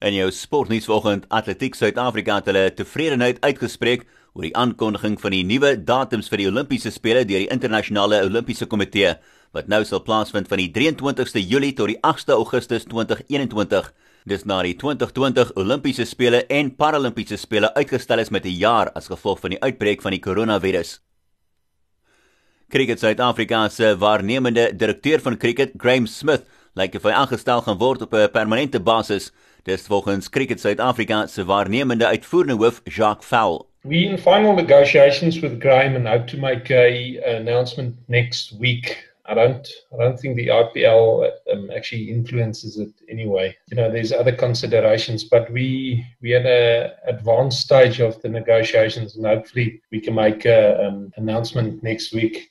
En jou sportnuus vanoggend, Atletiek Suid-Afrika het hulle tevredenheid uitgespreek oor die aankondiging van die nuwe datums vir die Olimpiese spele deur die internasionale Olimpiese komitee wat nou sal plaasvind van die 23ste Julie tot die 8ste Augustus 2021. Dis na die 2020 Olimpiese spele en Paralimpiese spele uitgestel is met 'n jaar as gevolg van die uitbreek van die koronavirus. Cricket Suid-Afrika se waarnemende direkteur van cricket, Graham Smith, lyk of hy aangestel gaan word op 'n permanente basis Dis volgens Cricket Suid-Afrika se waarnemende uitvoerende hoof Jacques Fowl. We in final negotiations with Graham and hope to make a, announcement next week. I don't I don't think the IPL um, actually influences it anyway. You know, there's other considerations, but we we at a advanced stage of the negotiations, and hopefully we can make an um, announcement next week.